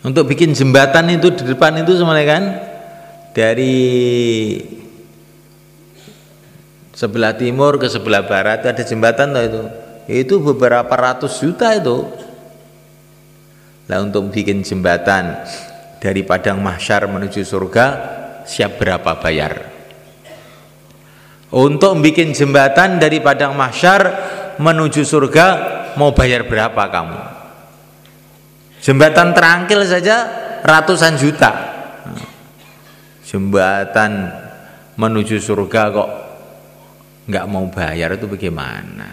S1: Untuk bikin jembatan itu di depan itu semuanya kan dari sebelah timur ke sebelah barat ada jembatan tuh itu. Itu beberapa ratus juta itu. Lah untuk bikin jembatan dari padang mahsyar menuju surga siap berapa bayar untuk bikin jembatan dari padang mahsyar menuju surga mau bayar berapa kamu jembatan terangkil saja ratusan juta. Jembatan menuju surga kok nggak mau bayar itu bagaimana?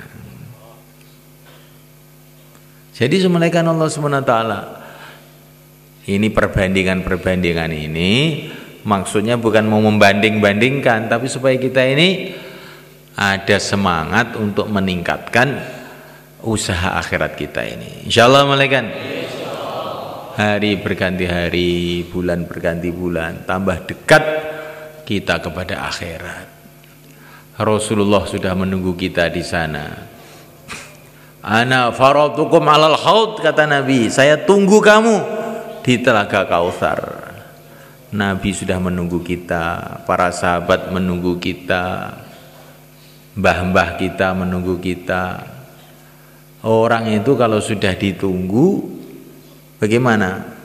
S1: Jadi semulaikan Allah SWT ini perbandingan-perbandingan ini maksudnya bukan mau membanding-bandingkan tapi supaya kita ini ada semangat untuk meningkatkan usaha akhirat kita ini. Insyaallah malaikat hari berganti hari bulan berganti bulan tambah dekat kita kepada akhirat. Rasulullah sudah menunggu kita di sana. Ana faratukum alal haud kata Nabi. Saya tunggu kamu di telaga Kautsar. Nabi sudah menunggu kita, para sahabat menunggu kita, mbah-mbah kita menunggu kita. Orang itu kalau sudah ditunggu, bagaimana?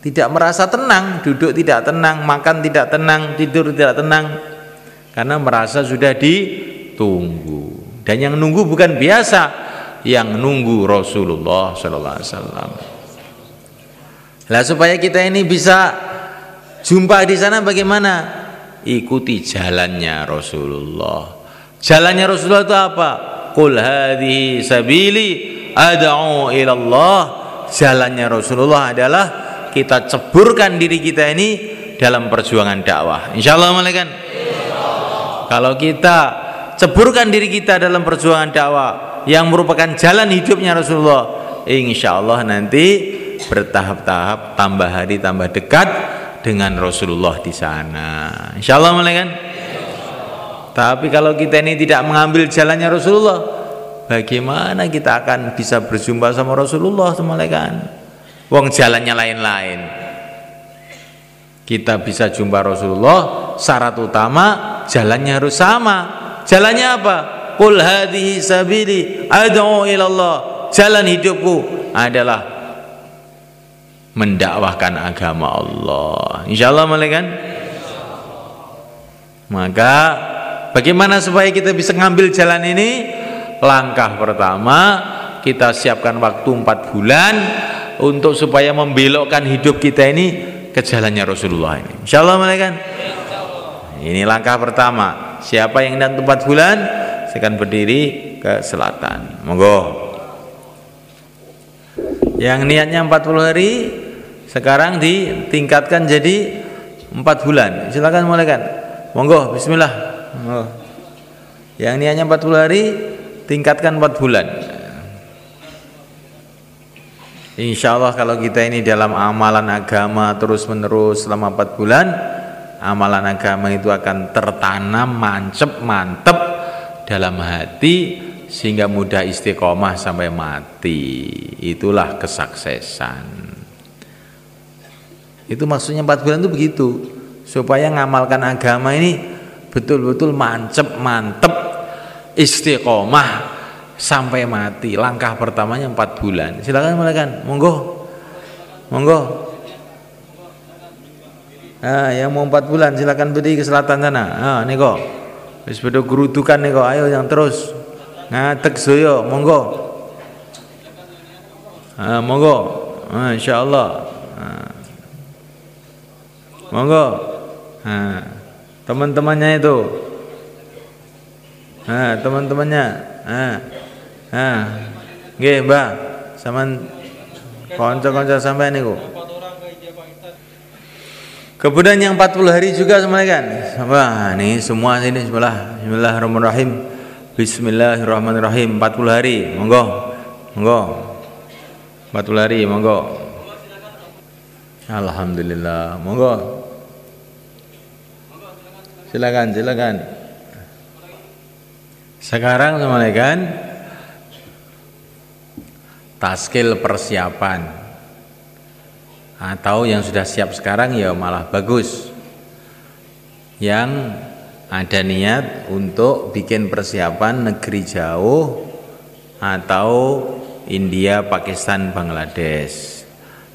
S1: Tidak merasa tenang, duduk tidak tenang, makan tidak tenang, tidur tidak tenang, karena merasa sudah ditunggu. Dan yang nunggu bukan biasa, yang nunggu Rasulullah Sallallahu Alaihi Wasallam. Lah supaya kita ini bisa Jumpa di sana bagaimana? Ikuti jalannya Rasulullah. Jalannya Rasulullah itu apa? Qul hadhihi sabili ad'u ila Allah. Jalannya Rasulullah adalah kita ceburkan diri kita ini dalam perjuangan dakwah. Insyaallah malaikat. Kalau kita ceburkan diri kita dalam perjuangan dakwah yang merupakan jalan hidupnya Rasulullah, insyaallah nanti bertahap-tahap tambah hari tambah dekat dengan Rasulullah di sana. Insya Allah kan? Tapi kalau kita ini tidak mengambil jalannya Rasulullah, bagaimana kita akan bisa berjumpa sama Rasulullah kan? Wong jalannya lain-lain. Kita bisa jumpa Rasulullah, syarat utama jalannya harus sama. Jalannya apa? Qul hadhihi sabili ad'u ila Allah. Jalan hidupku adalah mendakwahkan agama Allah. Insya Allah kan? Maka bagaimana supaya kita bisa ngambil jalan ini? Langkah pertama kita siapkan waktu empat bulan untuk supaya membelokkan hidup kita ini ke jalannya Rasulullah ini. Insya Allah kan? Ini langkah pertama. Siapa yang dan empat bulan, saya akan berdiri ke selatan. Monggo. Yang niatnya 40 hari sekarang ditingkatkan jadi 4 bulan. Silakan mulaikan. Monggo, bismillah. Monggo. Yang niatnya 40 hari tingkatkan 4 bulan. Insya Allah kalau kita ini dalam amalan agama terus menerus selama 4 bulan Amalan agama itu akan tertanam, mancep, mantep dalam hati sehingga mudah istiqomah sampai mati. Itulah kesuksesan. Itu maksudnya empat bulan itu begitu supaya ngamalkan agama ini betul-betul mancep, mantep, istiqomah sampai mati. Langkah pertamanya empat bulan. Silakan mulaikan, monggo, monggo. Ah, yang mau empat bulan silakan berdiri ke selatan sana. Ah, nih kok. Wis gerutukan nih kok. Ayo yang terus ngatek saya monggo ha, monggo ha, insyaallah ha. monggo ha. teman-temannya itu ha, teman-temannya ha. ha. nggih mbah sampean kanca-kanca sampean niku Kemudian yang 40 hari juga semuanya kan. Wah, ini semua sini bismillah. Bismillahirrahmanirrahim. Bismillahirrahmanirrahim 40 hari monggo monggo 40 hari monggo Alhamdulillah monggo silakan silakan sekarang kan taskil persiapan atau yang sudah siap sekarang ya malah bagus yang ada niat untuk bikin persiapan negeri jauh atau India, Pakistan, Bangladesh.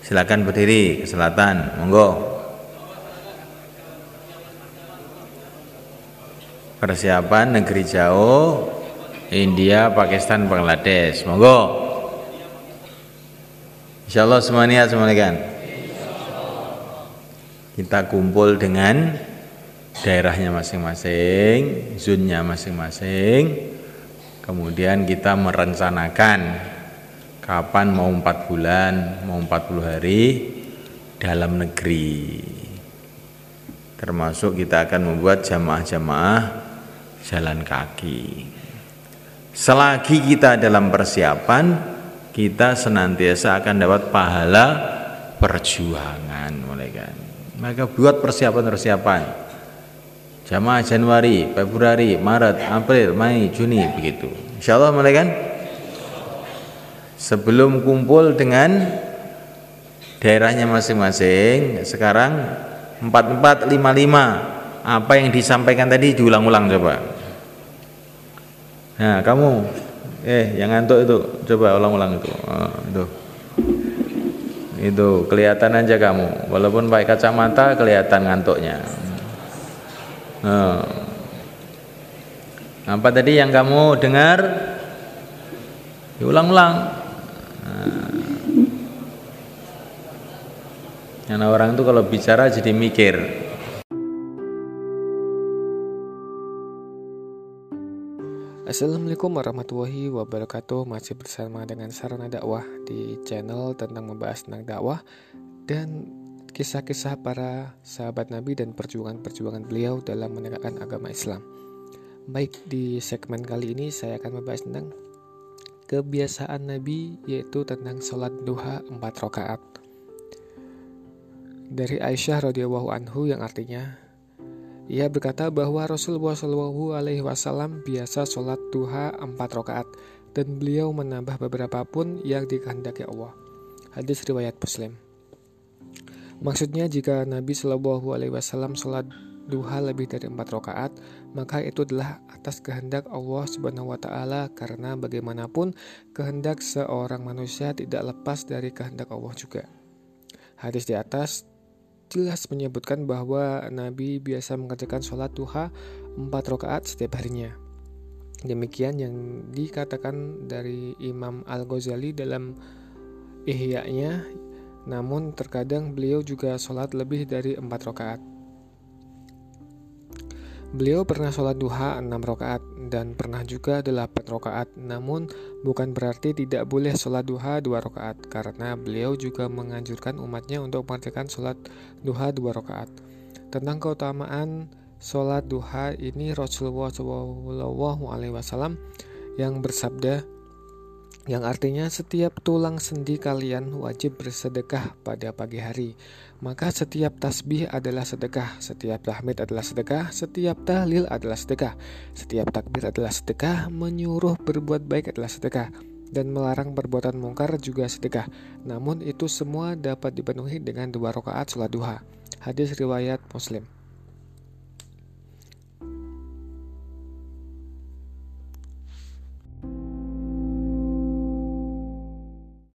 S1: Silakan berdiri ke selatan, monggo. Persiapan negeri jauh India, Pakistan, Bangladesh. Monggo. Insyaallah semuanya semuanya kan. Kita kumpul dengan daerahnya masing-masing, zonnya masing-masing. Kemudian kita merencanakan kapan mau empat bulan, mau 40 hari dalam negeri. Termasuk kita akan membuat jamaah-jamaah jalan kaki. Selagi kita dalam persiapan, kita senantiasa akan dapat pahala perjuangan, mulai kan. Maka buat persiapan-persiapan Jamaah Januari, Februari, Maret, April, Mei, Juni begitu. Insya Allah kan? Sebelum kumpul dengan daerahnya masing-masing, sekarang 4455 apa yang disampaikan tadi diulang-ulang coba. Nah, kamu eh yang ngantuk itu coba ulang-ulang itu. Oh, itu. Itu kelihatan aja kamu, walaupun pakai kacamata kelihatan ngantuknya. Nah. Apa tadi yang kamu dengar? Diulang-ulang. Nah. Karena orang itu kalau bicara jadi mikir.
S2: Assalamualaikum warahmatullahi wabarakatuh. Masih bersama dengan Sarana Dakwah Di channel tentang membahas tentang dakwah Dan kisah-kisah para sahabat Nabi Dan perjuangan-perjuangan beliau dalam menegakkan agama Islam. Baik, di segmen kali ini saya akan membahas tentang Kebiasaan Nabi yaitu tentang sholat duha 4 rakaat. Dari Aisyah radhiyallahu anhu yang artinya ia berkata bahwa Rasulullah Shallallahu Alaihi Wasallam biasa sholat duha empat rakaat dan beliau menambah beberapa pun yang dikehendaki Allah. Hadis riwayat Muslim. Maksudnya jika Nabi Shallallahu Alaihi Wasallam sholat duha lebih dari empat rakaat, maka itu adalah atas kehendak Allah Subhanahu Wa Taala karena bagaimanapun kehendak seorang manusia tidak lepas dari kehendak Allah juga. Hadis di atas jelas menyebutkan bahwa Nabi biasa mengerjakan sholat duha 4 rakaat setiap harinya. Demikian yang dikatakan dari Imam Al-Ghazali dalam Ihya-nya, namun terkadang beliau juga sholat lebih dari 4 rakaat. Beliau pernah sholat duha 6 rakaat dan pernah juga 8 rakaat, namun bukan berarti tidak boleh sholat duha 2 rakaat, karena beliau juga menganjurkan umatnya untuk mengerjakan sholat duha 2 rakaat. Tentang keutamaan sholat duha ini Rasulullah SAW yang bersabda, yang artinya setiap tulang sendi kalian wajib bersedekah pada pagi hari. Maka setiap tasbih adalah sedekah, setiap tahmid adalah sedekah, setiap tahlil adalah sedekah, setiap takbir adalah sedekah, menyuruh berbuat baik adalah sedekah, dan melarang perbuatan mungkar juga sedekah. Namun itu semua dapat dipenuhi dengan dua rakaat sholat duha. Hadis riwayat Muslim.